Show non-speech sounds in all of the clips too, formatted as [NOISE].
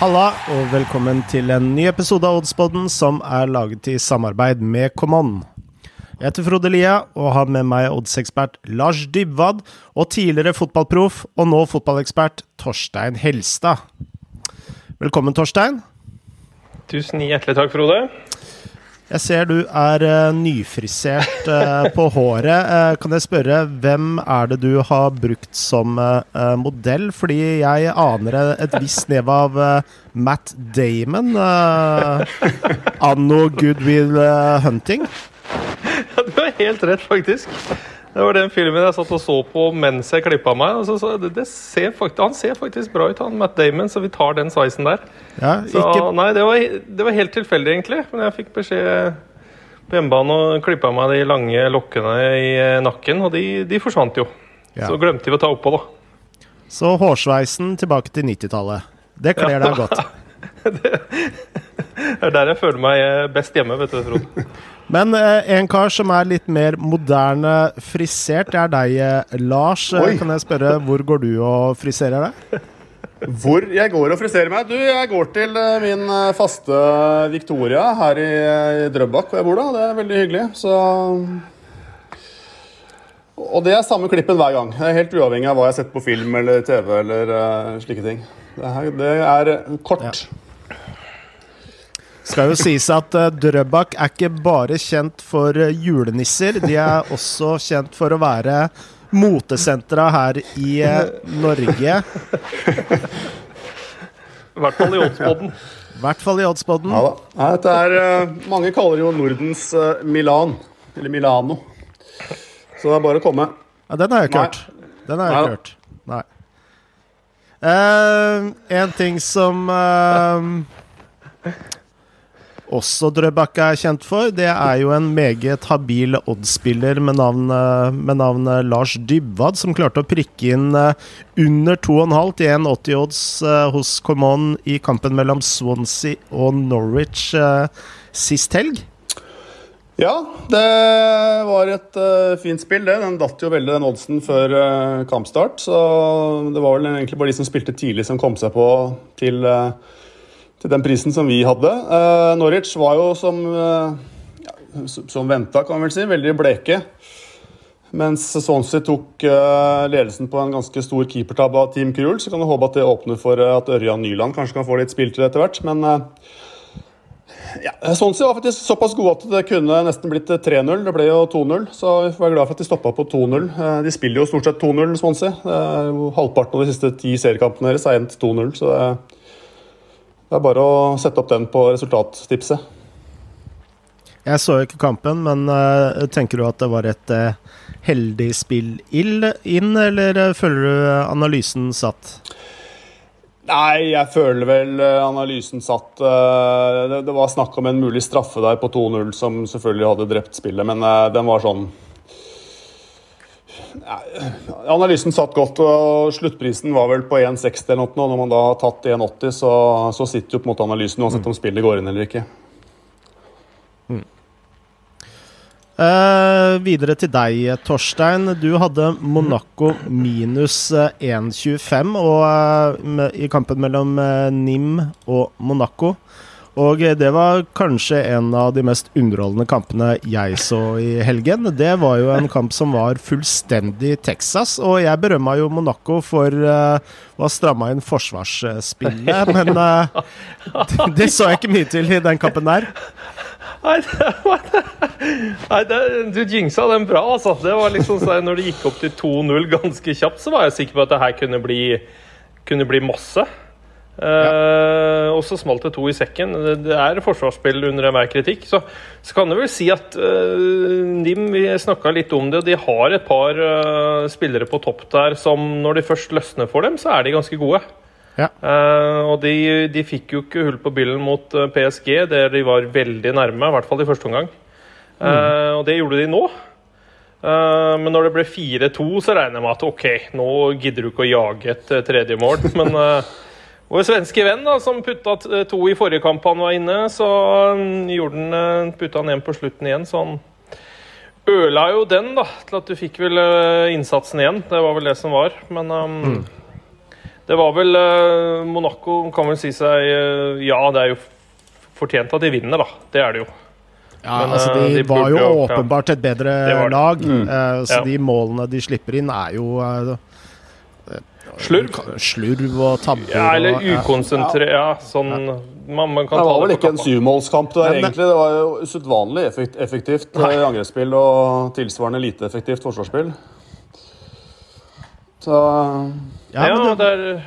Halla, og velkommen til en ny episode av Oddspodden som er laget i samarbeid med Common. Jeg heter Frode Lia og har med meg oddsekspert Lars Dybwad og tidligere fotballproff og nå fotballekspert Torstein Helstad. Velkommen, Torstein. Tusen hjertelig takk, Frode. Jeg ser du er uh, nyfrisert uh, på håret. Uh, kan jeg spørre, hvem er det du har brukt som modell? Fordi jeg aner et visst snev av Matt Damon anno Goodwill Hunting. [LAUGHS] Ja, du har helt rett, faktisk. Det var den filmen jeg satt og så på mens jeg klippa meg. Så, så det, det ser faktisk, han ser faktisk bra ut, han Matt Damon, så vi tar den sveisen der. Ja, så, nei, det var, det var, helt tilfeldig, egentlig. Men jeg fikk beskjed på hjemmebane og klippa meg de lange lokkene i nakken, og de, de forsvant jo. Ja. Så glemte vi å ta oppå, da. Så hårsveisen tilbake til 90-tallet. Det kler ja. deg godt. [LAUGHS] det er der jeg føler meg best hjemme, vet du, Frode. [LAUGHS] Men eh, en kar som er litt mer moderne frisert, det er deg, eh, Lars. Eh, Oi. Kan jeg spørre, hvor går du og friserer deg? [LAUGHS] Hvor jeg går og friserer meg? Du, jeg går til eh, min faste Victoria her i, i Drøbak, hvor jeg bor da. Det er veldig hyggelig. Så Og det er samme klippen hver gang. Det er Helt uavhengig av hva jeg har sett på film eller TV eller uh, slike ting. Det, her, det er kort. Ja skal jo sies at uh, Drøbak er ikke bare kjent for uh, julenisser. De er også kjent for å være motesentra her i uh, Norge. I hvert fall i Oddsboden. I hvert fall i Oddsboden. Ja, dette er Mange kaller jo Nordens Milan. Eller Milano. Så det er bare å komme. Ja, den har jeg ikke hørt. Den har jeg ikke hørt. Nei. en ting som også Drøbak er kjent for, det er jo en meget habil oddspiller med navn, med navn Lars Dybwad, som klarte å prikke inn eh, under 2,5 til 1,80 odds eh, hos Common i kampen mellom Swansea og Norwich eh, sist helg. Ja, det var et uh, fint spill, det. Den datt jo veldig, den oddsen, før uh, kampstart. Så det var vel egentlig bare de som spilte tidlig, som kom seg på til uh, til den prisen som vi hadde. Uh, Norwich var jo som, uh, ja, som venta, kan man vel si, veldig bleke. Mens Swansea tok uh, ledelsen på en ganske stor keepertabbe av Team Krul. Så kan du håpe at det åpner for at Ørjan Nyland kanskje kan få litt spiltid etter hvert. Men ja, Swansea var faktisk såpass gode at det kunne nesten blitt 3-0. Det ble jo 2-0, så vi får være glad for at de stoppa på 2-0. De spiller jo stort sett 2-0, Swansea. Halvparten av de siste ti seriekampene deres er endt 2-0. så det det er bare å sette opp den på resultattipset. Jeg så ikke kampen, men uh, tenker du at det var et uh, heldig spill inn, eller uh, føler du analysen satt? Nei, jeg føler vel analysen satt. Det, det var snakk om en mulig straffe der på 2-0 som selvfølgelig hadde drept spillet, men den var sånn Analysen satt godt, og sluttprisen var vel på 1,60 eller noe. Når man da har tatt 1,80, så, så, sitter jo på en måte analysen uansett om spillet går inn eller ikke. Mm. Uh, videre til deg, Torstein. Du hadde Monaco minus 1,25 uh, i kampen mellom Nim og Monaco. Og det var kanskje en av de mest underholdende kampene jeg så i helgen. Det var jo en kamp som var fullstendig Texas, og jeg berømma jo Monaco for uh, å ha stramma inn forsvarsspillet, [LAUGHS] men uh, det så jeg ikke mye til i den kampen der. Nei, det nei det, du jinxa den bra, altså. Det var liksom så, Når det gikk opp til 2-0 ganske kjapt, så var jeg sikker på at det her kunne bli, kunne bli masse. Uh, og så smalt det to i sekken. Det er forsvarsspill under enhver kritikk. Så, så, kan du vel si at uh, NIM vi snakka litt om det, de har et par uh, spillere på topp der som når de først løsner for dem, så er de ganske gode. Ja. og de, de, fikk jo ikke hull på billen mot PSG, der de var veldig nærme, i hvert fall i første omgang. Mm. og det gjorde de nå. men når det ble 4-2, så regner jeg med at OK, nå gidder du ikke å jage et tredje mål. Men vår svenske venn da, som putta to i forrige kamp han var inne, så um, gjorde han, uh, putta han en på slutten igjen. Så han øla jo den da, til at du fikk vel uh, innsatsen igjen. Det var vel det som var. Men um, mm. Det var vel uh, Monaco kan vel si seg uh, Ja, det er jo fortjent at de vinner, da. Det er det jo. Ja, Men, altså eh, De, de var jo åpenbart et bedre Det var det. lag, eh, så Ja. de målene de slipper inn, er jo eh, Slurv. slurv og tabber. Ja, eller ukonsentrert Ja, sånn man, man kan Det var vel ikke en syvmålskamp det der, Men- egentlig. Det var jo usedvanlig effekt, effektivt eh, angrepsspill og tilsvarende lite effektivt forsvarsspill. Så Ja, Ja, men det, det er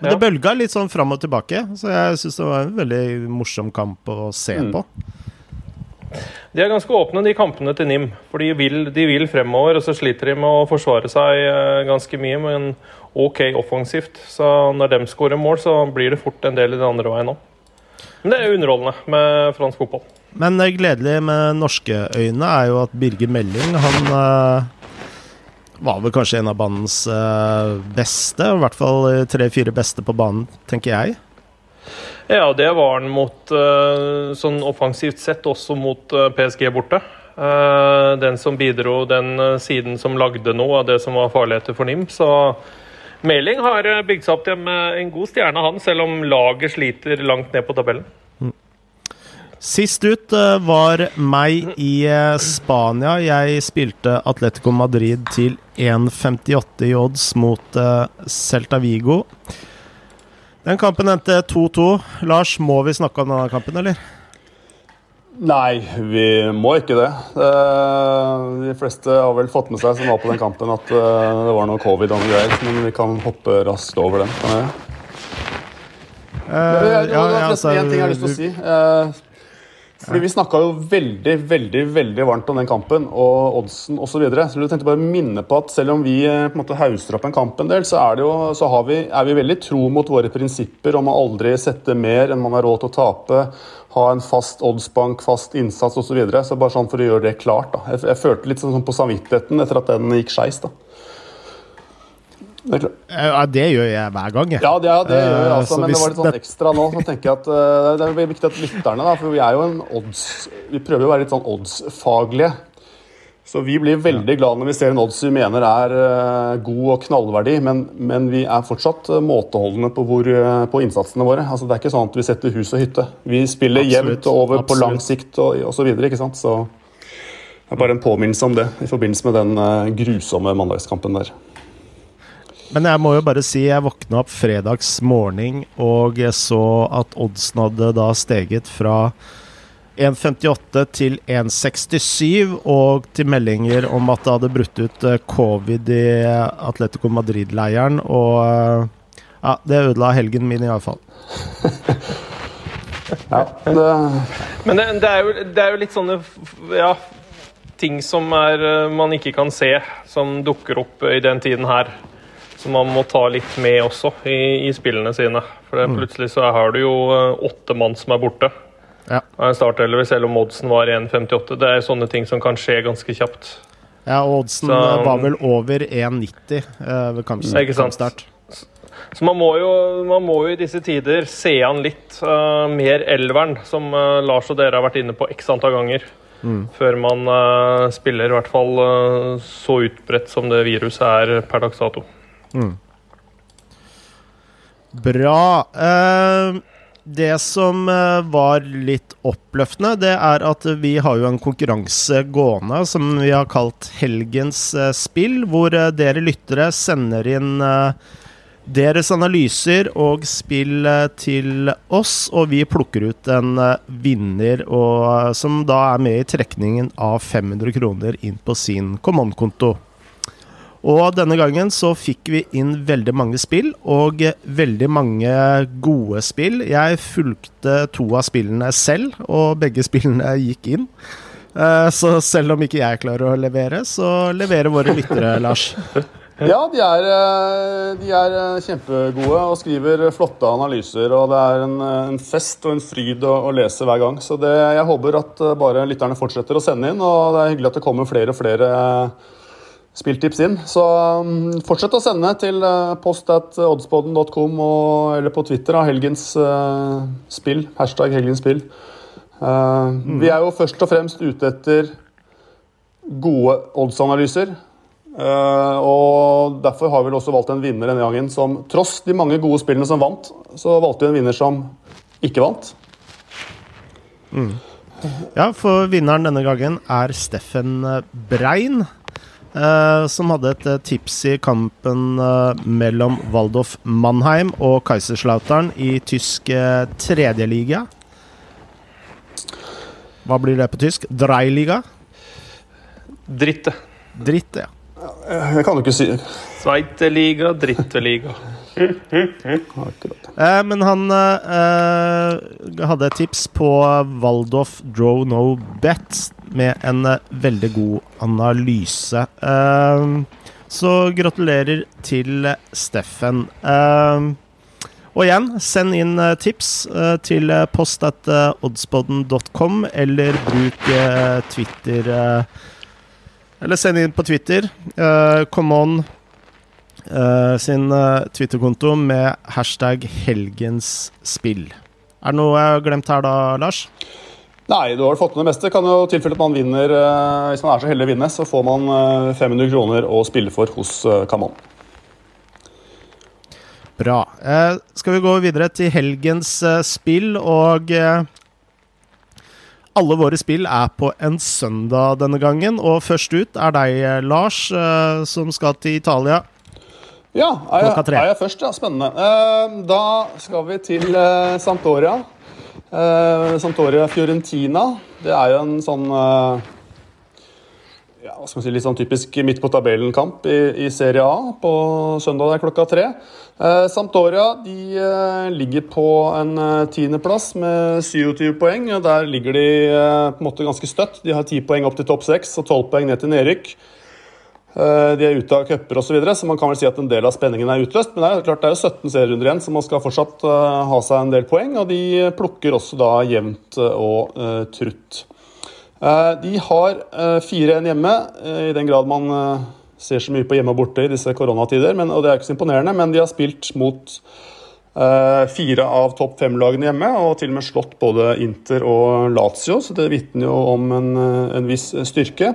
men det bølga litt sånn fram og tilbake, så jeg syns det var en veldig morsom kamp å se Mm. på. De er ganske åpne, de kampene til NIM. For de vil, de vil fremover, og så sliter de med å forsvare seg eh, ganske mye, men OK offensivt. Så når de skårer mål, så blir det fort en del i den andre veien òg. Men det er underholdende med fransk fotball. Men gledelig med norske øyne er jo at Birger Melding, han eh, var vel kanskje en av banens eh, beste, i hvert fall tre-fire beste på banen, tenker jeg. Ja, det var han mot eh, sånn offensivt sett også mot PSG borte. Den som bidro, den siden som lagde noe av det som var farligheter for NIM. Så Meling har eh, bygd seg opp til en, en god stjerne, han, selv om laget sliter langt ned på tabellen. Sist ut eh, var meg i eh, Spania. Jeg spilte Atletico Madrid til 1,58 i odds mot eh, Celta Vigo. Den kampen endte 2-2. Lars, må vi snakke om denne kampen, eller? Nei, vi må ikke det. Eh, De fleste har vel fått med seg som var på den kampen at eh, det var noe covid og noe greier, men vi kan hoppe raskt over den. Kan jeg? Det ja, var ja, altså, en ting jeg har lyst til å si. Eh, Fordi Vi snakka jo veldig veldig, veldig varmt om den kampen og oddsen osv. Så, videre. så jeg tenkte bare å minne på at selv om vi på en måte hauster opp en kamp en del, så, er, det jo, så har vi, er vi veldig tro mot våre prinsipper om å aldri sette mer enn man har råd til å tape. Ha en fast oddsbank, fast innsats osv. Så, videre. så bare sånn for å gjøre det klart. da. Jeg, jeg følte litt sånn på samvittigheten etter at den gikk skeis. da. Det eh, ja, det gjør jeg hver gang, jeg. Ja, det, ja, det gjør jeg, altså, men det var litt sånn ekstra nå. så tenker jeg at uh, Det er viktig at lytterne, da, for vi er jo en odds Vi prøver jo å være litt sånn oddsfaglige. Så vi blir veldig glad når vi ser en odds vi mener er eh, god og knallverdi, men, men vi er fortsatt eh, måteholdne på, hvor, eh, på innsatsene våre. Altså, det er ikke sånn at vi setter hus og hytte. Vi spiller Absolutt, jevnt og over på lang sikt og, osv. så. Så det er bare en påminnelse om det i forbindelse med den grusomme mandagskampen der. Men jeg må jo bare si jeg våkna opp fredags morgen og jeg så at oddsen hadde da steget fra 1,58 til 1,67, og til meldinger om at det hadde brutt ut eh, covid i Atletico Madrid-leiren. Og eh, ja, det ødela helgen min, iallfall. [LAUGHS] Ja, det, Men det, det, er jo, det er jo litt sånne ja, ting som er, eh, man ikke kan se, som dukker opp i den tiden her. Som man må ta litt med også i, i spillene sine. For det, plutselig så har du jo eh, åtte mann som er borte. Ja. av en startelver, selv om oddsen var 1,58. Det er sånne ting som kan skje ganske kjapt. Ja, og oddsen Så- eh, var vel over 1,90 eh, ved kampstart. Så man må jo, man må jo i disse tider se an litt uh, mer elveren, som uh, Lars og dere har vært inne på x antall ganger. Før man uh, spiller, i hvert fall så utbredt som det viruset er per dags dato. Bra. Eh, det som eh, var litt oppløftende, det er at vi har jo en konkurranse gående som vi har kalt Helgens eh, spill, hvor eh, dere lyttere sender inn deres analyser og spill til oss, og vi plukker ut en vinner og, som da er med i trekningen av 500 kroner inn på sin Command-konto. Og denne gangen så fikk vi inn veldig mange spill, og veldig mange gode spill. Jeg fulgte to av spillene selv, og begge [LAUGHS] spillene gikk inn. Eh, Så selv om ikke jeg klarer å levere, så leverer våre lyttere, [LAUGHS] Lars. Ja, de er, eh, de er eh, kjempegode og skriver flotte analyser. og Det er en, en fest og en fryd å, å lese hver gang. Så det, jeg håper at bare lytterne fortsetter å sende inn. og Det er hyggelig at det kommer flere og flere spilltips inn. Så mm, fortsett å sende til eh, post at oddspodden.com eller på Twitter. av helgens uh, spill. Hashtag helgens spill. Eh, Vi er jo først og fremst ute etter gode oddsanalyser. Uh, og Derfor har vi vel også valgt en vinner denne gangen som tross de mange gode spillene som vant, så valgte vi en vinner som ikke vant. Ja, for vinneren denne gangen er Steffen Brein. Eh, som hadde et eh, tips i kampen eh, mellom Waldorf Mannheim og Kaiserslautern i tysk tredjeliga. Hva blir det på tysk? Dreiliga? Dritte. Dritte, ja. Jeg kan jo ikke si det. Sveiteliga, dritteliga. [LAUGHS] Eh, men han eh, hadde et tips på Waldorf Draw No Bet med en eh, veldig god analyse. Eh, så gratulerer til Steffen. Eh, og igjen, send inn eh, tips eh, til post.oddspodden.com, eller bruk Twitter Eller send inn på Twitter. Come on sin Twitter-konto med hashtag helgensspill. Er det noe jeg har glemt her da, Lars? Nei, du har fått med det meste. Kan jo tilfelle at man vinner eh, Hvis man er så heldig å vinne, så får man eh, 500 kroner å spille for hos Kaman. Bra. Eh, skal vi gå videre til helgens eh, spill, og eh, alle våre spill er på en søndag denne gangen. Og først ut er deg, eh, Lars, eh, som skal til Italia. Ja, er jeg, er jeg først? Ja, spennende. Eh, da skal vi til eh, Sampdoria. Eh, Sampdoria Fiorentina. Det er jo en sånn eh, ja, hva skal man si, litt sånn typisk midt på tabellen-kamp i, i Serie A på søndag klokka tre. Eh, Santoria de ligger på en tiendeplass med 27 poeng. og Der ligger de på en måte ganske støtt. De har 10 poeng opp til topp 6 og 12 poeng ned til nedrykk. Eh, De er ute av cuper osv., så, videre, så man kan vel si at en del av spenningen er utløst. Men det er jo klart det er jo 17 serierunder igjen, så man skal fortsatt eh, ha seg en del poeng. Og de plukker også da jevnt eh, og trutt. De har eh, 4-1 hjemme, eh, i den grad man ser så mye på hjemme og borte i disse koronatider. Men, og det er ikke så imponerende, men de har spilt mot fire av topp fem-lagene hjemme, og til og med slått både Inter og Lazio, så det vitner jo om en, en viss styrke.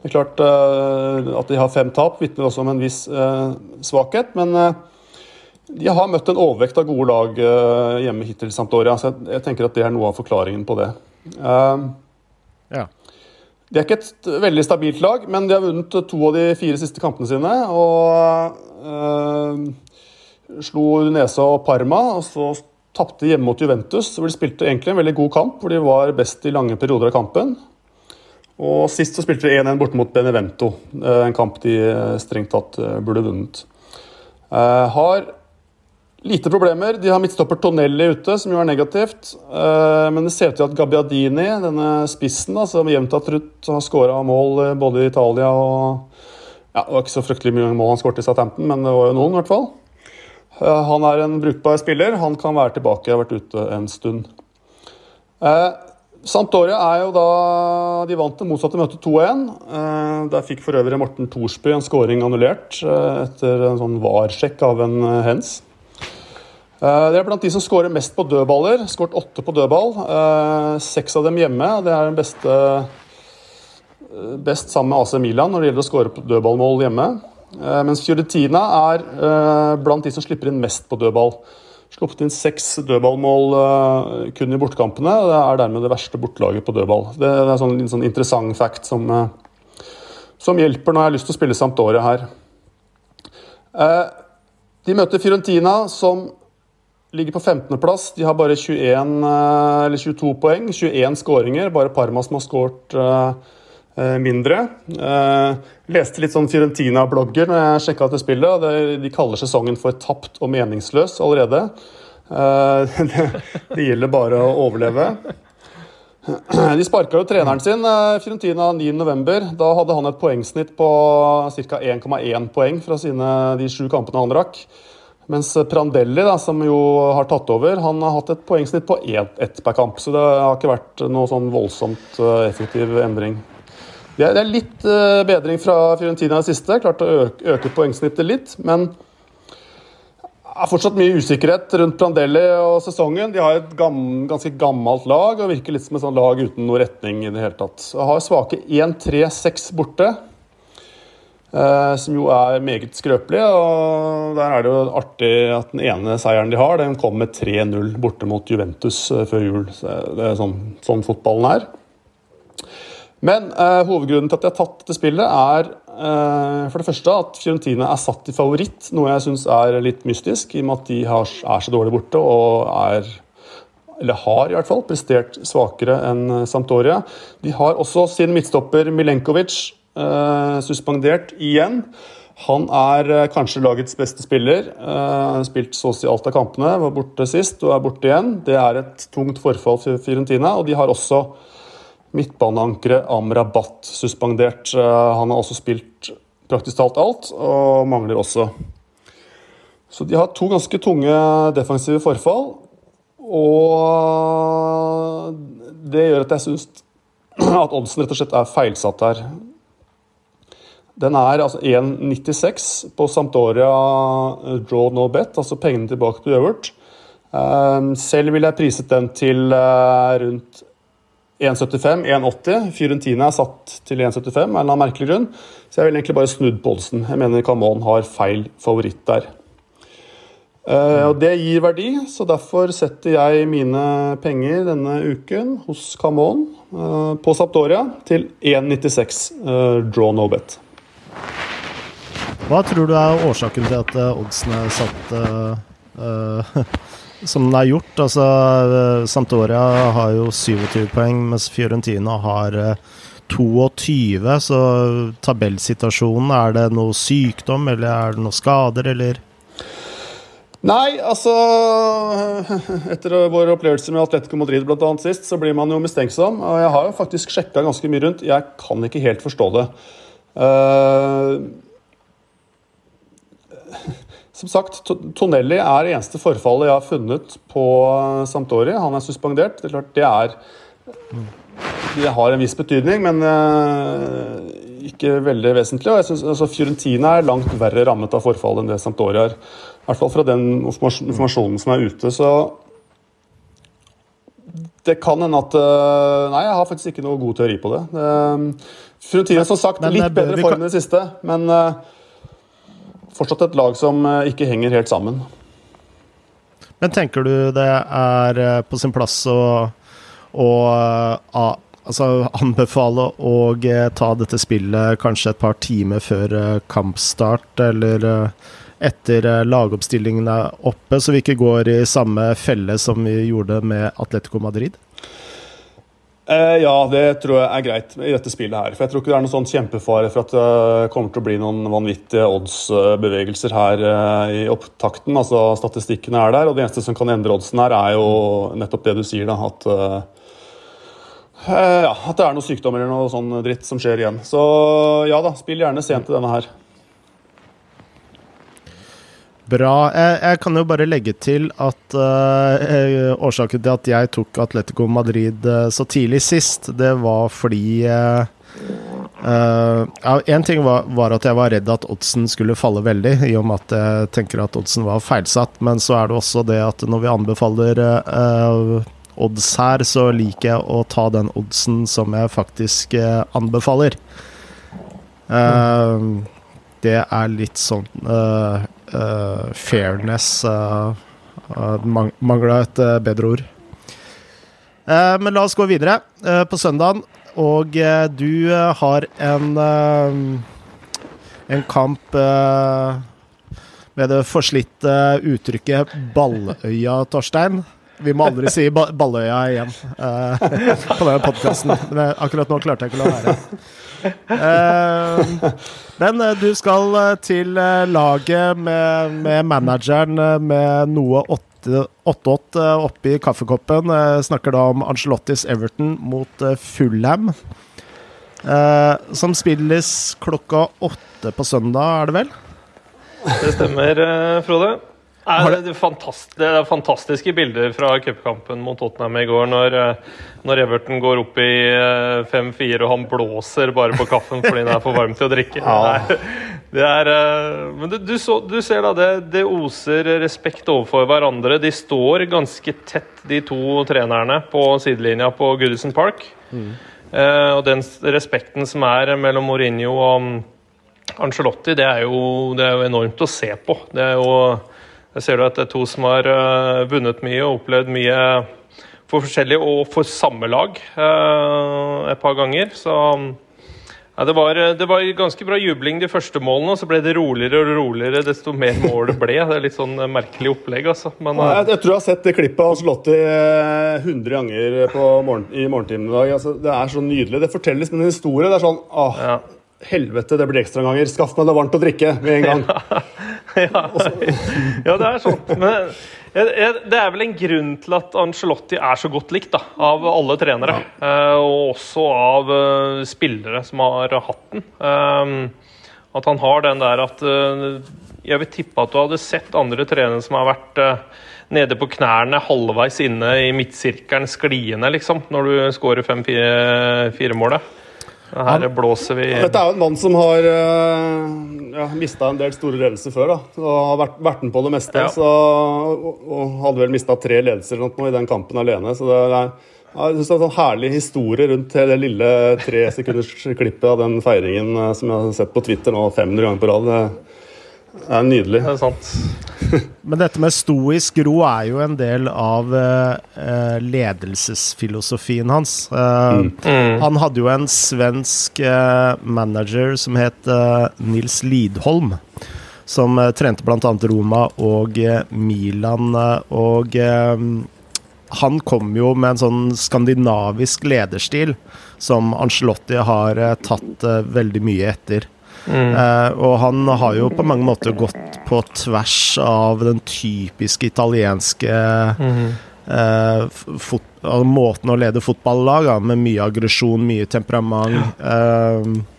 Det er klart eh, At de har fem tap, vitner også om en viss eh, svakhet. Men eh, de har møtt en overvekt av gode lag hjemme hittil, Sampdoria. Så jeg, tenker at det er noe av forklaringen på det. Ja. de er ikke et veldig stabilt lag, men de har vunnet to av de fire siste kampene sine. Og eh, slo Udinese og Parma, og så tapte hjemme mot Juventus. Hvor de spilte egentlig en veldig god kamp, hvor de var best i lange perioder av kampen. Og sist så spilte de 1-1 borte mot Benevento, eh, en kamp de eh, strengt tatt eh, burde vunnet. Eh, Har lite problemer. De har midtstopper Tonelli ute, som jo er negativt. Eh, Men det ser ut til at Gabbiadini, denne spissen da, som jevnt og trutt har skåra mål eh, både i Italia og ja, Det var ikke så fryktelig mye mål han skåret i Southampton, men det var jo noen, i hvert fall. Eh, Han er en brukbar spiller. Han kan være tilbake. Har vært ute en stund. Eh, er jo da De vant det motsatte møtet 2-1. Eh, Der fikk for øvrig Morten Thorsby en skåring annullert eh, etter en sånn VAR-sjekk av en eh, hens. Det er blant de som skårer mest på dødballer. Skåret åtte på dødball. Seks av dem hjemme. Det er den beste best sammen med AC Milan når det gjelder å skåre på dødballmål hjemme. Mens Fiorentina er blant de som slipper inn mest på dødball. Sluppet inn seks dødballmål eh, kun i bortekampene. og Det er dermed det verste bortelaget på dødball. Det er sånn, en sånn interessant fact som, eh, som hjelper når jeg har lyst til å spille Sampdoria her. Eh, De møter Fiorentina, som ligger på 15.-plass. De har bare 21, eh, eller 22 poeng, 21 skåringer. Bare Parma som har skåret mindre. Eh, leste litt sånn Fiorentina-blogger når jeg sjekka dette spillet. De kaller sesongen for tapt og meningsløs allerede. Eh, [LAUGHS] det, gjelder bare å overleve. [CLEARS THROAT] De sparka jo treneren sin, eh, Fiorentina, 9.11. Da hadde han et poengsnitt på ca. 1,1 poeng fra sine, de sju kampene han rakk. Mens Prandelli, da, som jo har tatt over, han har hatt et poengsnitt på ett ett per kamp. Så det har ikke vært noe sånn voldsomt eh, effektiv endring. Det er, litt eh, bedring fra Fiorentina i siste. Klart å øke, poengsnittet litt, men det er fortsatt mye usikkerhet rundt Prandelli og sesongen. De har et ganske gammelt lag og virker litt som et sånt lag uten noe retning i det hele tatt. Og har svake 1-3-6 borte. Eh, som jo er meget skrøpelig. og Der er det jo artig at den ene seieren de har, den kom med 3-0 borte mot Juventus eh, før jul. Så det er sånn, sånn fotballen er. Men eh, hovedgrunnen til at de har tatt dette spillet, er eh, for det første at Fiorentina er satt i favoritt, noe jeg syns er litt mystisk, i og med at de har, er så dårlig borte og er eller har i hvert fall, prestert svakere enn Sampdoria. De har også sin midtstopper Milenkovic eh, suspendert igjen. Han er uh, kanskje lagets beste spiller. Uh, spilt så å si alt av kampene. Var borte sist og er borte igjen. Det er et tungt forfall for Fiorentina. Og de har også midtbaneankeret Amrabat suspendert. han har også spilt praktisk talt alt, og mangler også. Så de har to ganske tunge defensive forfall. Og det gjør at jeg syns [CLEARS THROAT] at oddsen rett og slett er feilsatt her. Den er altså 1,96 på Sampdoria eh, draw no bet, altså pengene tilbake til uavgjort. Um, selv ville jeg priset den til rundt 1,75, 1,80. Fiorentina er satt til 1,75 av en eller annen merkelig grunn. Så jeg ville egentlig bare snudd på oddsen. Jeg mener Camon har feil favoritt der. Uh, og Det gir verdi, så derfor setter jeg mine penger denne uken hos Camon uh, på Saptoria til 1,96 draw no bet. Hva tror du er årsaken til at uh, oddsen er satt uh, [LAUGHS] som den er gjort? Altså, Santoria har jo 27 poeng, mens Fiorentina har 22. Så tabellsituasjonen, er det noe sykdom, eller er det noe skader, eller? Nei, altså [LAUGHS] Etter vår opplevelse med Atletico Madrid blant annet sist, så blir man jo mistenksom. Og jeg har jo faktisk sjekka ganske mye rundt. Jeg kan ikke helt forstå det. Uh, som sagt, Tonelli er det eneste forfallet jeg har funnet på Sampdori. Han er suspendert. Det er klart det er Det har en viss betydning, men uh, ikke veldig vesentlig. Og jeg synes, altså, Fiorentina er langt verre rammet av forfall enn det Sampdori er. I hvert fall fra den informasjonen som er ute. Så det kan hende at uh, Nei, jeg har faktisk ikke noe god teori på det. Fiorentina Fiorentina som sagt litt bedre form enn det siste, men fortsatt et lag som eh, ikke henger helt sammen. Men tenker du det er eh, på sin plass å, å uh, altså anbefale å ta dette spillet kanskje et par timer før kampstart, eller etter lagoppstillingen er oppe, så vi ikke går i samme felle som vi gjorde med Atletico Madrid? Eh, ja, det tror jeg er greit i dette spillet her. For jeg tror ikke det er noen sånn kjempefare for at det kommer til å bli noen vanvittige odds-bevegelser her eh, i opptakten. Altså Statistikkene er der, og det eneste som kan endre oddsen her, er jo nettopp det du sier, da. At, eh, ja, at det er noe sykdom eller noe sånn dritt som skjer igjen. Så ja da, spill gjerne sent i denne her. Bra. Jeg, jeg, kan jo bare legge til at uh, årsaken til at jeg tok Atletico Madrid uh, så tidlig sist, det var fordi uh, En ting var, var, at jeg var redd at oddsen skulle falle veldig, i og med at jeg tenker at oddsen var feilsatt. Men så er det også det at når vi anbefaler odds her, så liker jeg å ta den oddsen som jeg faktisk anbefaler. det er litt sånn uh, fairness uh, uh, Mangla et bedre ord. men la oss gå videre på søndagen. Og du har en en kamp med det forslitte uttrykket 'Balløya', Torstein. Vi må aldri si Balløya igjen på denne podkasten. Akkurat nå klarte jeg ikke å la være. Uh, men uh, du skal uh, til laget med, med, manageren med noe 8-8 oppi kaffekoppen. snakker da om Angelottis Everton mot Fulham. som spilles klokka åtte på søndag, er det vel? Det stemmer, Frode. Er det, det, er fantastiske bilder fra cupkampen mot Tottenham i går, når, eh, når Everton går opp i 5-4 eh, og han blåser bare på kaffen fordi den er for varm til å drikke. [LAUGHS] Det er, eh, men du, du, så, du, ser da, det, det oser respekt overfor hverandre. De står ganske tett, de to trenerne, på sidelinja på Goodison Park. Mm. og den respekten som er mellom Mourinho og Angelotti, det er, jo, det er jo enormt å se på. Det er jo Jeg ser du at det er to som har uh, vunnet mye og opplevd mye for forskjellig og for samme lag uh, et par ganger. Så ja, det, var, det var ganske bra jubling de første målene, og så ble det roligere og roligere desto mer mål det ble. Det er litt sånn merkelig opplegg, altså. Men, uh, jeg, jeg, tror jeg har sett det klippet av Angelotti 100 ganger morgen, i morgentimen i dag. Altså, det er så nydelig. Det fortelles med en historie. Det er sånn åh, ja. Helvete, det blir ekstraomganger. Skaff meg det varmt å drikke med en gang. [LAUGHS] [LAUGHS] ja, ja, det er sånn. Men det er vel en grunn til at Angelotti er så godt likt da, av alle trenere. Ja. Eh, og også av uh, spillere som har hatt den. Um, at han har den der at Jeg vil tippe at du hadde sett andre trenere som har vært nede på knærne halvveis inne i midtsirkelen skliende, liksom, når du skårer fem-fire-målet. Her blåser vi Dette er jo en mann som har eh, ja, mista en del store ledelser før. da, og Har vært, vært med på det meste. Ja. Så, og, og, hadde vel mista tre ledelser i den kampen alene. så det er jeg synes det er en sånn herlig historie rundt det lille tre sekunders klippet av den feiringen eh, som jeg har sett på Twitter nå 500 ganger på rad. Det er nydelig. Det er sant. [LAUGHS] Men dette med stoisk ro er jo en del av uh, ledelsesfilosofien hans. Uh, mm. Mm. Han hadde jo en svensk uh, manager som het Nils Lidholm. Som trente bl.a. Roma og Milan. Og han kom jo med en sånn skandinavisk lederstil som Angelotti har tatt veldig mye etter. Mm. Uh, og han har jo på mange måter gått på tvers av den typiske italienske mm. uh, måten å lede fotballag av, med mye aggresjon, mye temperament. Uh,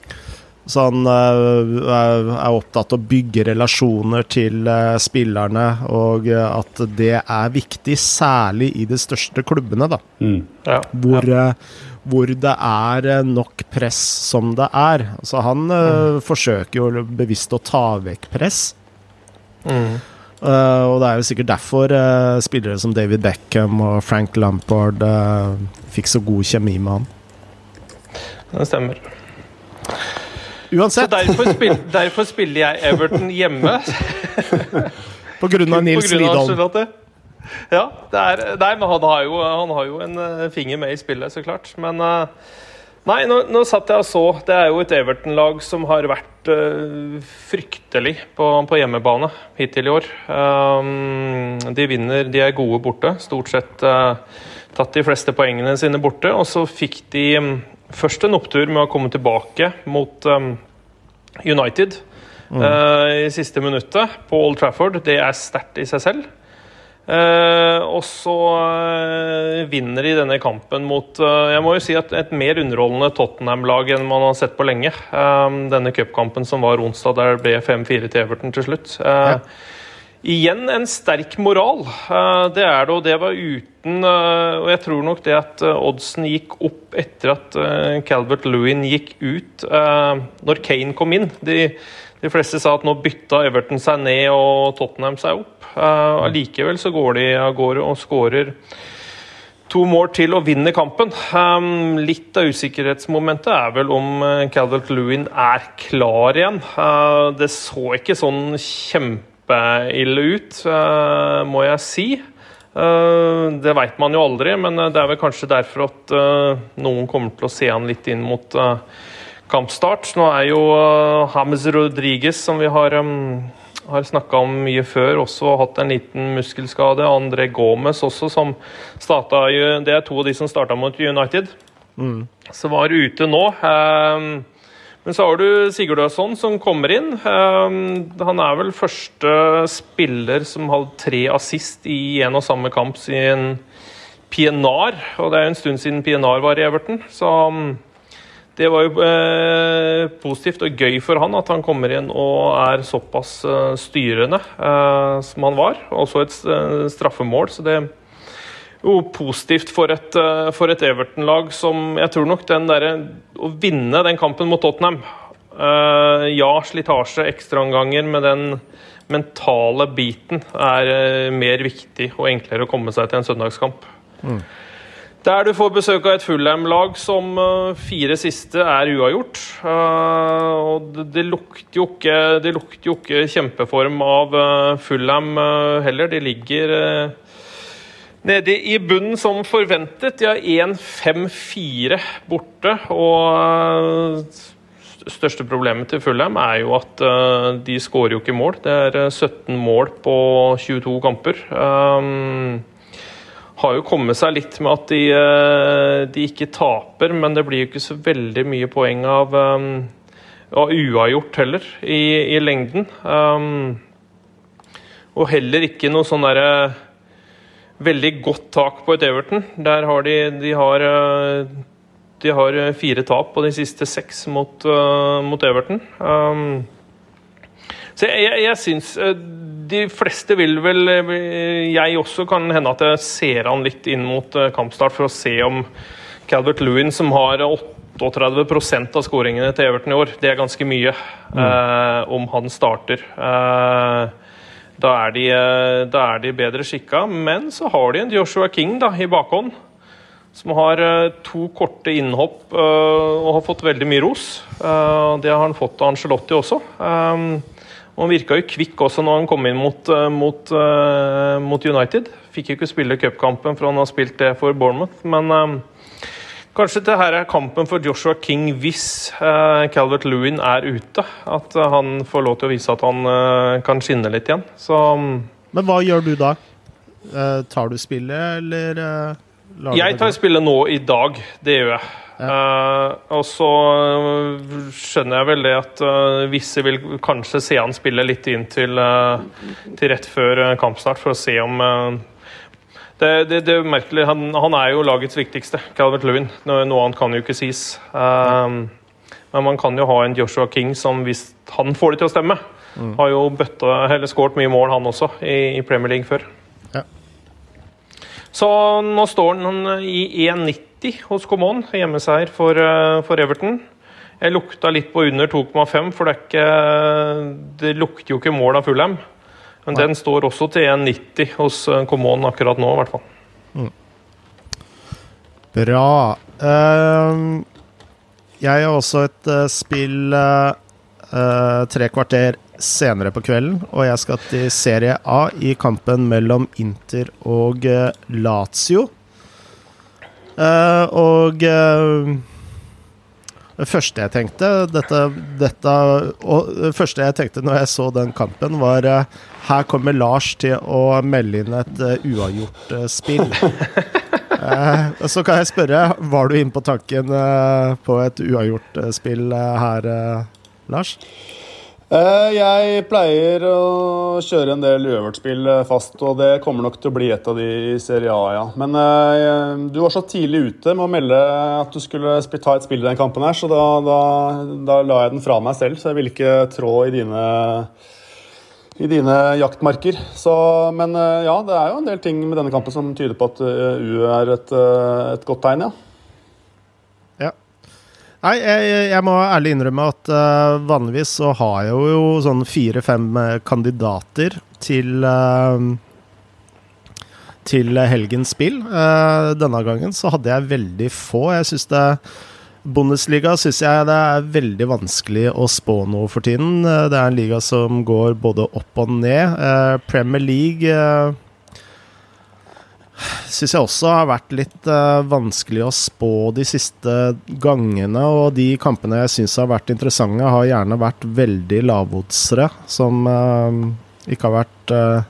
så han er opptatt av å bygge relasjoner til spillerne, og at det er viktig, særlig i de største klubbene, da. Mm. Ja. Hvor ja hvor det er eh, nok press som det er. Altså, han uh, forsøker jo bevisst å ta vekk press. Mm. Uh, og det er jo sikkert derfor uh, spillere som David Beckham og Frank Lampard fikk så god kjemi med han. Det stemmer. Uansett. Så derfor, spil derfor spiller jeg Everton hjemme. [LAUGHS] På grunn av Nils Lidholm. [LAUGHS] Ja, er, nei, men han har, jo, han har, jo, en uh, finger med i spillet, så klart. Men uh, Nei, nå, nå, satt jeg og så. Det er jo et Everton-lag som har vært uh, fryktelig på, på, hjemmebane hittil i år. Um, de vinner, de er gode borte. Stort sett tatt de fleste poengene sine borte. Og så fikk de um, først en opptur med å komme tilbake mot um, United mm. i siste minuttet på Old Trafford. Det er sterkt i seg selv. Uh, og så uh, vinner de denne kampen mot uh, jeg må jo si at et mer underholdende Tottenham-lag enn man har sett på lenge. denne cupkampen som var onsdag, der det ble 5-4 til Everton til slutt. Ja. Igjen en sterk moral. det er det, og det var uten Og jeg tror nok det at oddsen gikk opp etter at Calvert Lewin gikk ut når Kane kom inn. De, de fleste sa at nå bytta Everton seg ned og Tottenham seg opp. Uh, så går de av gårde og skårer to mål til og vinner kampen. Um, litt av usikkerhetsmomentet er vel om uh, Calvert Lewin er klar igjen. Uh, det så ikke sånn kjempeille ut, uh, må jeg si. Uh, det veit man jo aldri, men det er vel kanskje derfor at noen kommer til å se han litt inn mot kampstart. Nå er jo James Rodriguez, som vi har um, har snakka om mye før, også hatt en liten muskelskade. André Gomez også, som starta Det er to av de som starta mot United. Mm. Så var ute nå. Um, men så har du Sigurdarsson som kommer inn. Um, han er vel første spiller som hadde tre assist i en og samme kamp siden Pienar. Og det er jo en stund siden Pienar var i Everton. Så um, det var jo eh, positivt og gøy for han at han kommer inn og er såpass eh, styrende eh, som han var. Også et eh, straffemål, så det er jo positivt for et, eh, for et Everton-lag som Jeg tror nok den derre Å vinne den kampen mot Tottenham eh, Ja, slitasje, ekstraomganger, med den mentale biten er mer viktig og enklere å komme seg til en søndagskamp. Mm. Der du får besøk av et Fulham-lag som uh, fire siste er uavgjort. Uh, og det, lukter jo ikke, lukter jo ikke kjempeform av uh, Fulham heller. De ligger nede i bunnen som forventet. De har 1-5-4 borte. Og største problemet til Fulham er jo at de skårer jo ikke mål. Det er 17 mål på 22 kamper. Har jo kommet seg litt med at de, eh, de, ikke taper, men det blir jo ikke så veldig mye poeng av, um, av uavgjort heller, i, i lengden. Um, og heller ikke noe sånn derre veldig godt tak på et Everton. Der har de, de har, de har fire tap på de siste seks mot, mot Everton. Um, så jeg, jeg, jeg syns de fleste vil vel eh, Jeg også kan hende at jeg ser han litt inn mot eh, kampstart for å se om Calvert Lewin, som har 38% av skåringene til Everton i år, det er ganske mye, mm. eh, om han starter. Eh, da, er de, eh, da er de bedre skikka. Men så har de en Joshua King da, i bakhånd, som har to korte innhopp og har fått veldig mye ros. det har han fått av Angelotti også. Eh, og Han virka jo kvikk også når han kom inn mot, eh, mot, uh, mot United. Fikk jo ikke spille cupkampen, for han har spilt det for Bournemouth. Men um, kanskje det her er kampen for Joshua King hvis uh, Calvert Lewin er ute. At uh, han får lov til å vise at han kan skinne litt igjen. Så, um, Men hva gjør du da? tar du spillet, eller Jeg tar spillet nå i dag. Det gjør jeg. Uh, og så skjønner jeg vel det at uh, visse vil kanskje se han spille litt inn til, uh, til rett før kampstart, for å se om det, det, det, er merkelig. Han, han, er jo lagets viktigste, Calvert Lewin. Noe, noe annet kan jo ikke sies. men man kan jo ha en Joshua King som, hvis han får det til å stemme, mm. har jo bøtta, eller skåret mye mål, han også, i, i Premier League før. Ja. Så nå står han i 1,90 90 hos Common, hjemmeseier for, eh, for, Everton. Jeg lukta litt på under 2,5, for det, ikke, det, lukter jo ikke mål av Fulham. Men Nei. den står også til 1,90 hos eh, akkurat nå, i hvert fall. Mm. Bra. Uh, jeg har også et uh, spill uh, tre kvarter senere på kvelden, og jeg skal til Serie A i kampen mellom Inter og Lazio. Uh, og uh, det første jeg tenkte dette, dette, og det første jeg tenkte når jeg så den kampen, var uh, her kommer Lars til å melde inn et uavgjort spill. [LAUGHS] så kan jeg spørre, var du inne på tanken på et uavgjort spill her, Lars? Eh, jeg pleier å kjøre en del uøvertspill eh, fast, og det kommer nok til å bli et av de i Serie A, ja. Men uh, du var så tidlig ute med å melde at du skulle ta et spill i den kampen her, så da, da, da la jeg den fra meg selv, så jeg ville ikke trå i dine, i dine jaktmarker. Så, men ja, det er jo en del ting med denne kampen som tyder på at U er et, et godt tegn, ja. Nei, jeg, jeg, må ærlig innrømme at uh, vanligvis så har jeg jo sånn fire-fem eh, kandidater til uh, til helgens spill. Uh, denne gangen så hadde jeg veldig få. Jeg syns det Bundesliga syns jeg det er veldig vanskelig å spå noe for tiden. Det er en liga som går både opp og ned. Premier League syns jeg også har vært litt uh, vanskelig å spå de siste gangene. Og de kampene jeg syns har vært interessante, har gjerne vært veldig lavodsere. som uh, ikke har vært uh,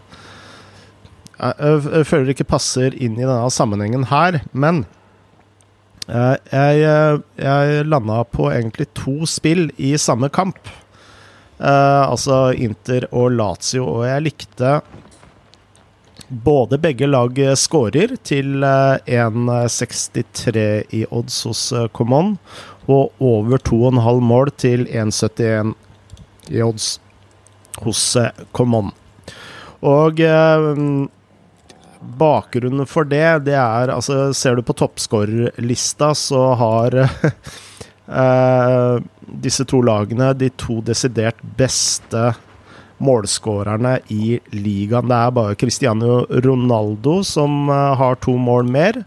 jeg, jeg, føler ikke passer inn i denne sammenhengen her, men jeg, jeg landa på egentlig to spill i samme kamp. altså Inter og Lazio, og jeg likte både begge lag skårer til 1,63 eh, i odds hos eh, Common, og over 2,5 mål til 1,71 i odds hos eh, Common. Og bakgrunnen for det, det er altså Ser du på toppskårerlista, så har [LAUGHS] disse to lagene de to desidert beste målskårerne i ligaen. Det er bare Cristiano Ronaldo som uh, har to mål mer.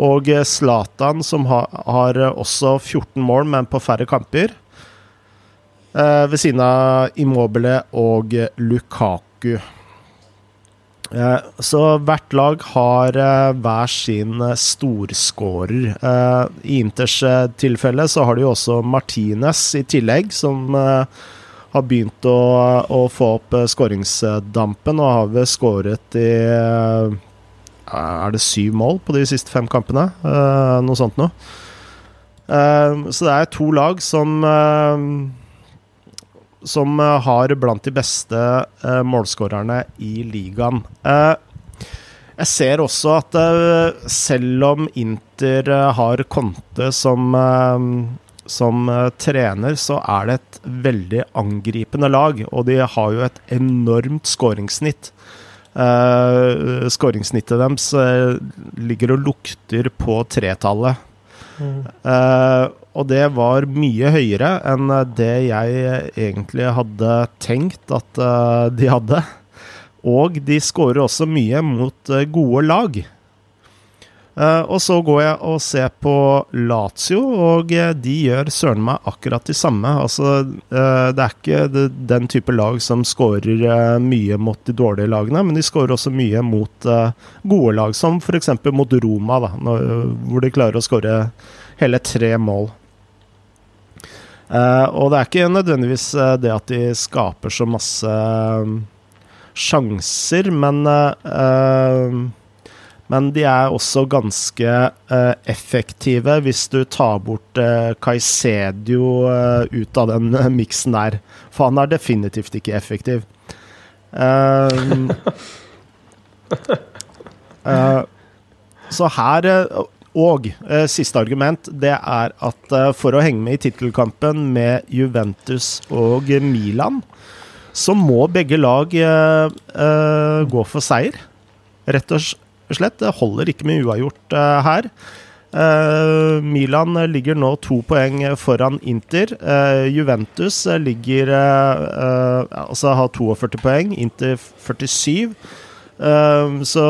Og Zlatan, som har, har også 14 mål, men på færre kamper. Eh, ved siden av Immobile og Lukaku. Eh, så hvert lag har eh, hver sin eh, storskårer. Eh, I Inters eh, tilfelle så har de jo også Martinez i tillegg, som eh, har begynt å, å få opp eh, skåringsdampen og har vel skåret i eh, Er det syv mål på de siste fem kampene? Eh, noe sånt noe. Så det er to lag som som har blant de beste målskårerne i ligaen. Jeg ser også at selv om Inter har Conte som, som eh, trener, så er det et veldig angripende lag, og de har jo et enormt skåringssnitt. Uh, Skåringssnittet deres eh, ligger og lukter på tretallet. Uh, og det var mye høyere enn det jeg egentlig hadde tenkt at de hadde. Og de skårer også mye mot gode lag. Eh, og så går jeg og ser på Lazio, og eh, de gjør søren meg akkurat de samme. Altså, eh, det er ikke den type lag som skårer mye mot de dårlige lagene, men de skårer også mye mot gode lag, som f.eks. mot Roma, da, hvor de klarer å skåre hele tre mål. Og det er ikke nødvendigvis det at de skaper så masse sjanser, men men de er også ganske uh, effektive hvis du tar bort uh, Caicedio eh, ut av den uh, miksen der. For han er definitivt ikke effektiv. Eh, [LAUGHS] eh, så her eh, Og eh, siste argument, det er at eh, for å henge med i tittelkampen med Juventus og Milan, så må begge lag eh, eh, gå for seier. Rett og slett. Det holder ikke med uavgjort eh, her. Eh, Milan ligger nå to poeng foran Inter. Eh, Juventus ligger Altså har 42 poeng, Inter 47. Eh, så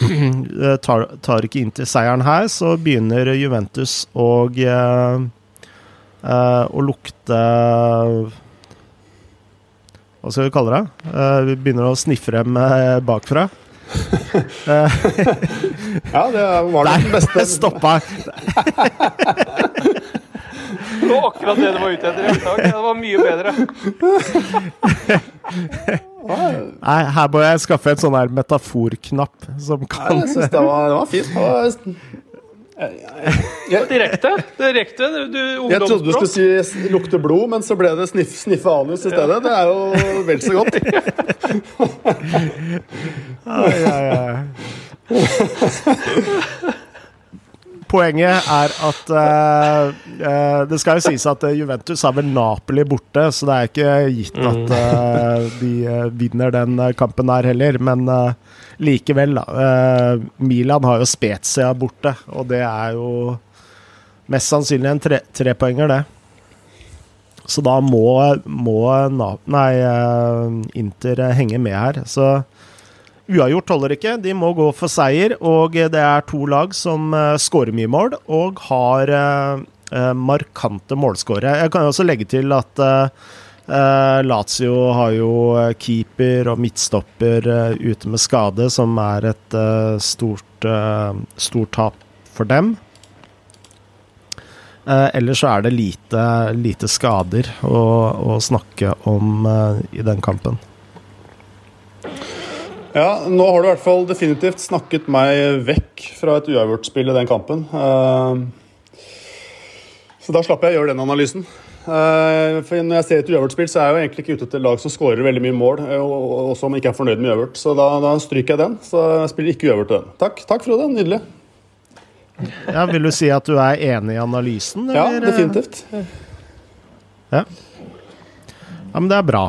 [CLEARS THROAT] tar, tar ikke Inter seieren her, så begynner Juventus å Å lukte Hva skal vi kalle det? Vi begynner å sniffe dem bakfra. [LAUGHS] Ja, det var nok den beste [LAUGHS] Stoppa. Det var akkurat det du var ute etter. Det var mye bedre. [LAUGHS] Nei, her må jeg skaffe en sånn her metaforknapp som kan Nei, jeg syns det var, det var fint. Det var, jeg, Direkte. Direkte. Du, jeg trodde du skulle si 'lukte blod', men så ble det sniff, 'sniffe anus' i stedet. Det er jo vel så godt. [LAUGHS] Ai, ai, ai. [LAUGHS] Poenget er at uh, Det skal jo sies at eh, Juventus har vel Napoli borte, så det er ikke gitt at eh, de vinner den kampen der heller. Men likevel, da. Milan har jo Spezia borte, og det er jo mest sannsynlig en tre trepoenger, det. Så da må, må nei, Inter henge med her. Så Uavgjort holder ikke. De må gå for seier. Og det er to lag som uh, skårer mye mål og har eh, eh, markante målskårere. Jeg kan jo også legge til at eh, eh, Lazio har jo eh, keeper og midtstopper eh, ute med skade, som er et eh, stort, eh, stort tap for dem. Eh, ellers så er det lite, lite skader å, å snakke om eh, i den kampen. Ja, nå har du i hvert fall definitivt snakket meg vekk fra et uavgjort-spill i den kampen. Eh, Så da slapp jeg å gjøre den analysen. Eh, For Når jeg ser et uavgjort-spill, så er jeg jo egentlig ikke ute etter lag som skårer veldig mye mål, eh, og som ikke er fornøyd med uavgjort. Så da, da stryker jeg den. Så jeg spiller ikke uavgjort til den. Takk, takk Frode. Nydelig. Ja, Vil du si at du er enig i analysen? Ja, definitivt. Ja. ja, men det er bra.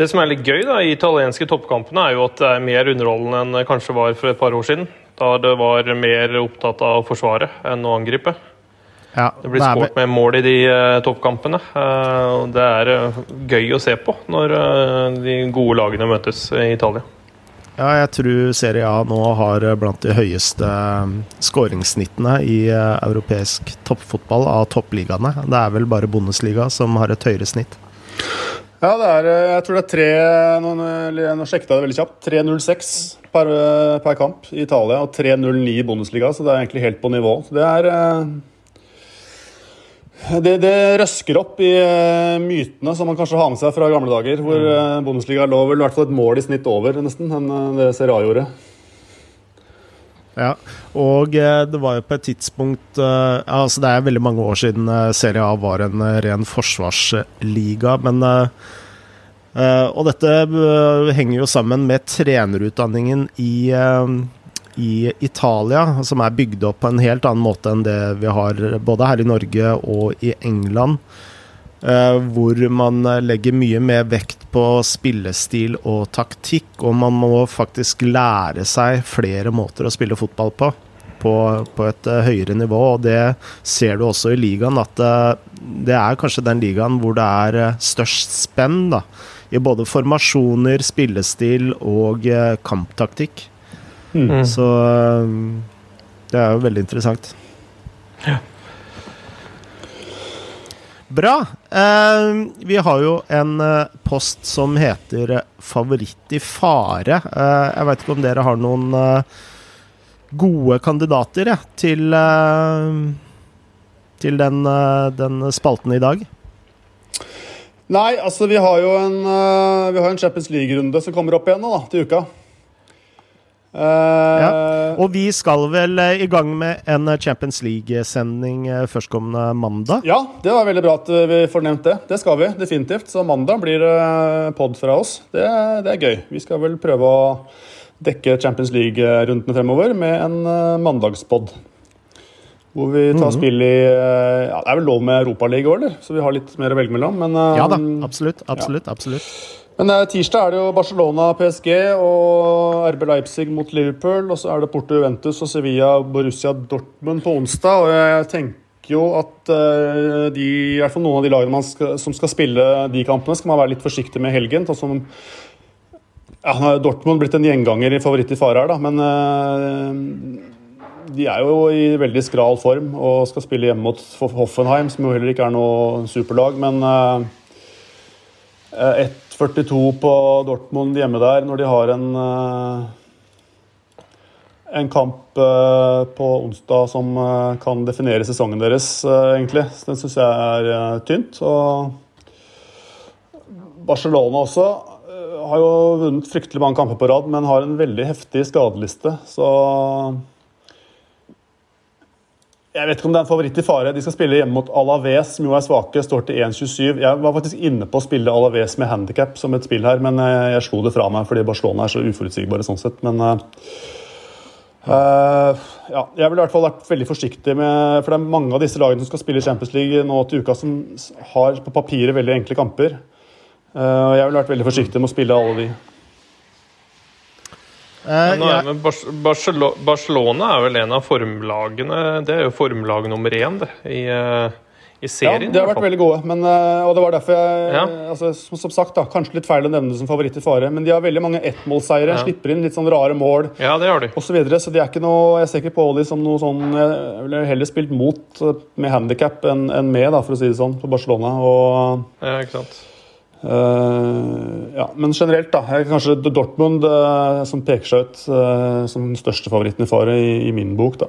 Det som er litt gøy da, i italienske toppkampene, er jo at det er mer underholdende enn det kanskje var for et par år siden. Da det var mer opptatt av å forsvare enn å angripe. Ja, Det blir sport skåret med mål i de uh, toppkampene. Uh, det er uh, gøy å se på når de gode lagene møtes i Italia. Ja, jeg tror Serie A nå har blant de høyeste skåringssnittene i europeisk toppfotball av toppligaene. Det er vel bare Bundesliga som har et høyere snitt. Ja, er, jeg tror det er tre Nå, nå sjekket jeg det veldig kjapt. 3.06 per, per, kamp i Italia og 3.09 i Bundesliga, så det er egentlig helt på nivå. Det er det, det, røsker opp i mytene som man kanskje har med seg fra gamle dager, hvor. Bundesliga lå vel i hvert fall et mål i snitt over nesten enn det Serie A gjorde. Ja, og det var jo på et tidspunkt Altså, det er veldig mange år siden Serie A var en ren forsvarsliga, men Og dette henger jo sammen med trenerutdanningen i i Italia, som er bygd opp på en helt annen måte enn det vi har både her i Norge og i England. Uh, hvor man legger mye mer vekt på spillestil og taktikk, og man må faktisk lære seg flere måter å spille fotball på. På, på et uh, høyere nivå, og det ser du også i ligaen. At uh, det er kanskje den ligaen hvor det er størst spenn da, i både formasjoner, spillestil og kamptaktikk. Mm. Så det er jo veldig interessant. Ja. Bra. Eh, vi har jo en uh, post som heter uh, 'Favoritt i fare'. Eh, jeg veit ikke om dere har noen eh, gode kandidater ja, til, til den, den, spalten i dag? Nei, altså vi har jo en, vi har en Champions League-runde som kommer opp igjen nå da, til uka. Uh, ja. Og vi skal vel uh, i gang med en Champions League-sending uh, førstkommende mandag? Ja, det var veldig bra at vi får nevnt det. Det skal vi definitivt. Så mandag blir det pod fra oss. Det, det, er gøy. Vi skal vel prøve å dekke Champions League-rundene fremover med en mandagspod. Hvor vi tar mm -hmm. spill i ja, Det er vel lov med Europaligaen òg, eller? Så vi har litt mer å velge mellom. Men, ja da, absolutt. Absolutt. Ja. absolutt. Men uh, tirsdag er det jo Barcelona, PSG og RB Leipzig mot Liverpool. Og så er det Porto Juventus og Sevilla Borussia Dortmund på onsdag. Og jeg tenker jo at uh, de, i hvert fall noen av de lagene skal, som skal spille de kampene, skal man være litt forsiktig med helgen. Sånn ja, nå har Dortmund blitt en gjenganger i favoritt i fare her, da, men uh, de er jo i veldig skral form og skal spille hjemme mot Hoffenheim, som jo heller ikke er noe superlag. Men et 42 på Dortmund hjemme der når de har en eh, en kamp eh, på onsdag som eh, kan definere sesongen deres, egentlig. Den syns jeg er tynt. Og Barcelona også har jo vunnet fryktelig mange kamper på rad, men har en veldig heftig skadeliste. Så jeg vet ikke om det er en favoritt i fare. De skal spille hjemme mot Alaves, som jo er svake. Står til 1,27. Jeg var faktisk inne på å spille Alaves med handikap som et spill her, men eh, jeg slo det fra meg fordi Barcelona er så uforutsigbare sånn sett. Men uh, ja, jeg ville i hvert fall vært veldig forsiktig med For det er mange av disse lagene som skal spille Champions League nå til uka, som har på papiret veldig enkle kamper. Uh, jeg ville vært veldig forsiktig med å spille alle de. Uh, nå er ja. Barcelona er vel en av formlagene Det er jo formlag nummer én det, i, uh, i serien. Ja, de har vært veldig gode. Men, uh, og det var derfor jeg ja. altså, som, som, sagt, da, Kanskje litt feil å nevne det som favoritt i fare, men de har veldig mange ettmålseiere. Ja. Slipper inn litt sånn rare mål ja, det har de. osv. Så, videre, så de er ikke noe, jeg ser ikke på dem som noe sånn Jeg ville heller spilt mot med handikap enn, en med, da, for å si det sånn, på Barcelona. Og, ja, ikke sant. Uh, ja, men generelt, da. Er kanskje Dortmund uh, som peker seg ut uh, som den største favoritten i fare i, i min bok, da.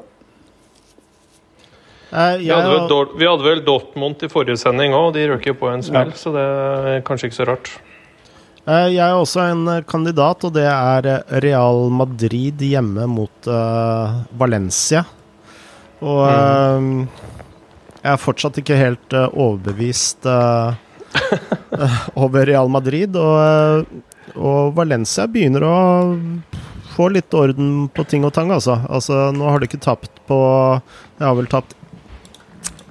vi, hadde vel, vi, hadde vel, Dortmund i forrige sending òg, de røk jo på en smell, ja. så det er kanskje ikke så rart. Jeg er også en kandidat, og det er Real Madrid hjemme mot Valencia. Og mm. jeg er fortsatt ikke helt overbevist uh, [LAUGHS] over Real Madrid. Og, og, Valencia begynner å få litt orden på ting og tang, altså. altså nå har de ikke tapt på De har vel tapt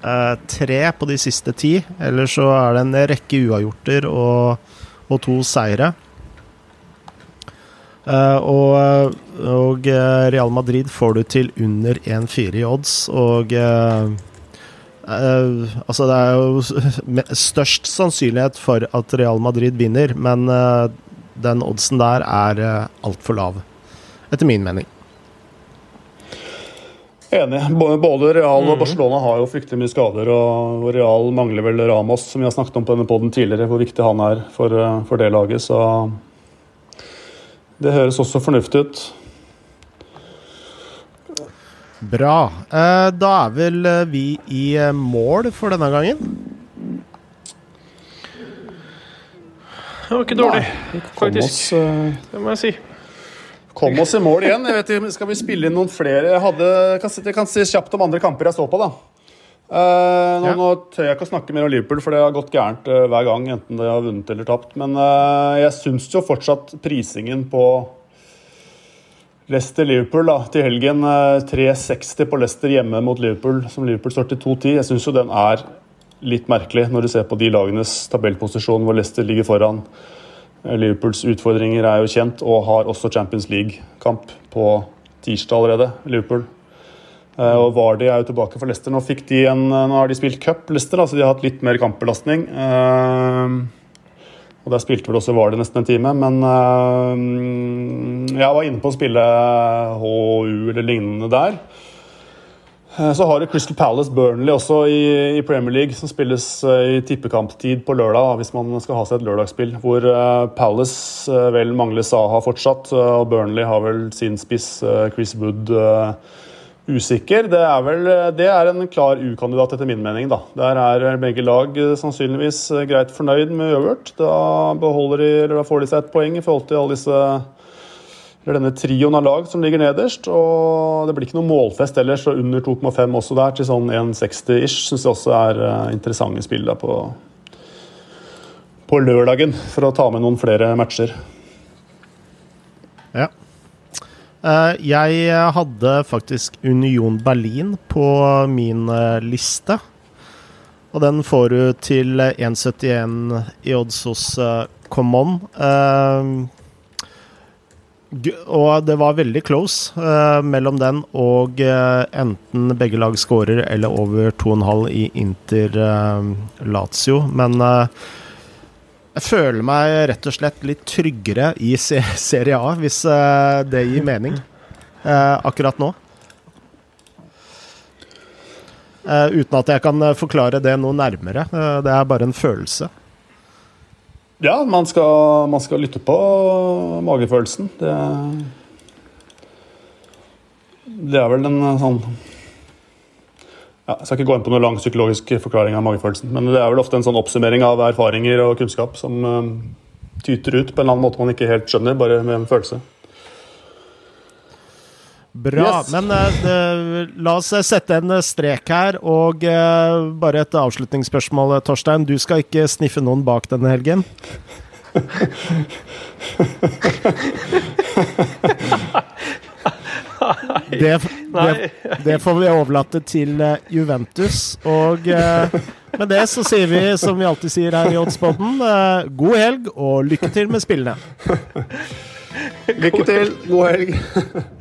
eh, tre på de siste ti. Eller så er det en rekke uavgjorter og, og to seire. Uh, og, og, Real Madrid får du til under 1-4 i odds, og uh, Uh, altså Det er jo [LAUGHS] størst sannsynlighet for at Real Madrid vinner, men uh, den oddsen der er uh, altfor lav. etter min mening. Enig. Både Real og Barcelona har jo fryktelig mye skader. Og Real mangler vel Ramos, som vi har snakket om på denne poden tidligere, hvor viktig han er for, eh, for det laget. Så det høres også fornuftig ut. Bra. Eh, da er vel eh, vi i mål for denne gangen? Det var ikke dårlig, Nei, faktisk. Oss, det må jeg si. Kom oss i mål igjen. Jeg vet ikke, Skal vi spille inn noen flere? Jeg, hadde, kan, jeg kan si kjapt om andre kamper jeg så på. da. Uh, nå, ja. nå, tør jeg ikke å snakke mer om Liverpool, for det har gått gærent uh, hver gang. enten de har vunnet eller tapt. Men uh, jeg syns jo fortsatt prisingen på Leicester-Liverpool til helgen 3,60 på Leicester hjemme mot Liverpool, som Liverpool står til 2,10. Jeg syns jo den er litt merkelig når du ser på de lagenes tabellposisjon hvor Leicester ligger foran. Liverpools utfordringer er jo kjent, og har også Champions League-kamp på tirsdag allerede. Liverpool. Eh, og Vardy er jo tilbake for Leicester. Nå, de en, nå har de spilt cup, Leicester, så de har hatt litt mer kampbelastning. Eh, og Der spilte vel også Vardø nesten en time. Men eh, jeg var inne på å spille HU eller lignende der. Eh, så har du Crystal Palace Burnley også i, i, Premier League, som spilles uh, i tippekamptid på lørdag, hvis man skal ha seg et lørdagsspill. Hvor uh, Palace uh, vel mangler Saha fortsatt, og Burnley har vel sin spiss Chris Wood usikker. Det er vel det er en klar U-kandidat, etter min mening. da. Der er begge lag sannsynligvis greit fornøyd med øvert. Da, de, da får de seg et poeng i forhold til alle disse eller denne trioen av lag som ligger nederst. Og det blir ikke noe målfest ellers, så under 2,5 også der, til sånn 1,60 ish, syns jeg også er interessante spill da på, på lørdagen, for å ta med noen flere matcher. Ja. Uh, jeg hadde faktisk Union Berlin på min uh, liste. Og den får du til 1,71 i odds hos Common. Uh, og det var veldig close mellom den og enten begge lag scorer eller over 2,5 i Inter Lazio. Men jeg føler meg rett og slett litt tryggere i Serie A, hvis det gir mening akkurat nå. uten at jeg kan forklare det noe nærmere. det er bare en følelse. Ja, man skal, man skal, lytte på magefølelsen. Det, det er vel en sånn ja, Jeg skal ikke gå inn på noen lang psykologisk forklaring av magefølelsen, men det er vel ofte en sånn oppsummering av erfaringer og kunnskap som uh, tyter ut på en eller annen måte man ikke helt skjønner, bare med en følelse. Bra. Yes. Men uh, la oss sette en strek her. Og uh, bare et avslutningsspørsmål, Torstein. Du skal ikke sniffe noen bak denne helgen? [LAUGHS] [LAUGHS] [LAUGHS] det, det, det, får vi overlate til Juventus. Og med det så sier vi, som vi alltid sier her i Oddsboden, god helg og lykke til med spillene. lykke til. God helg.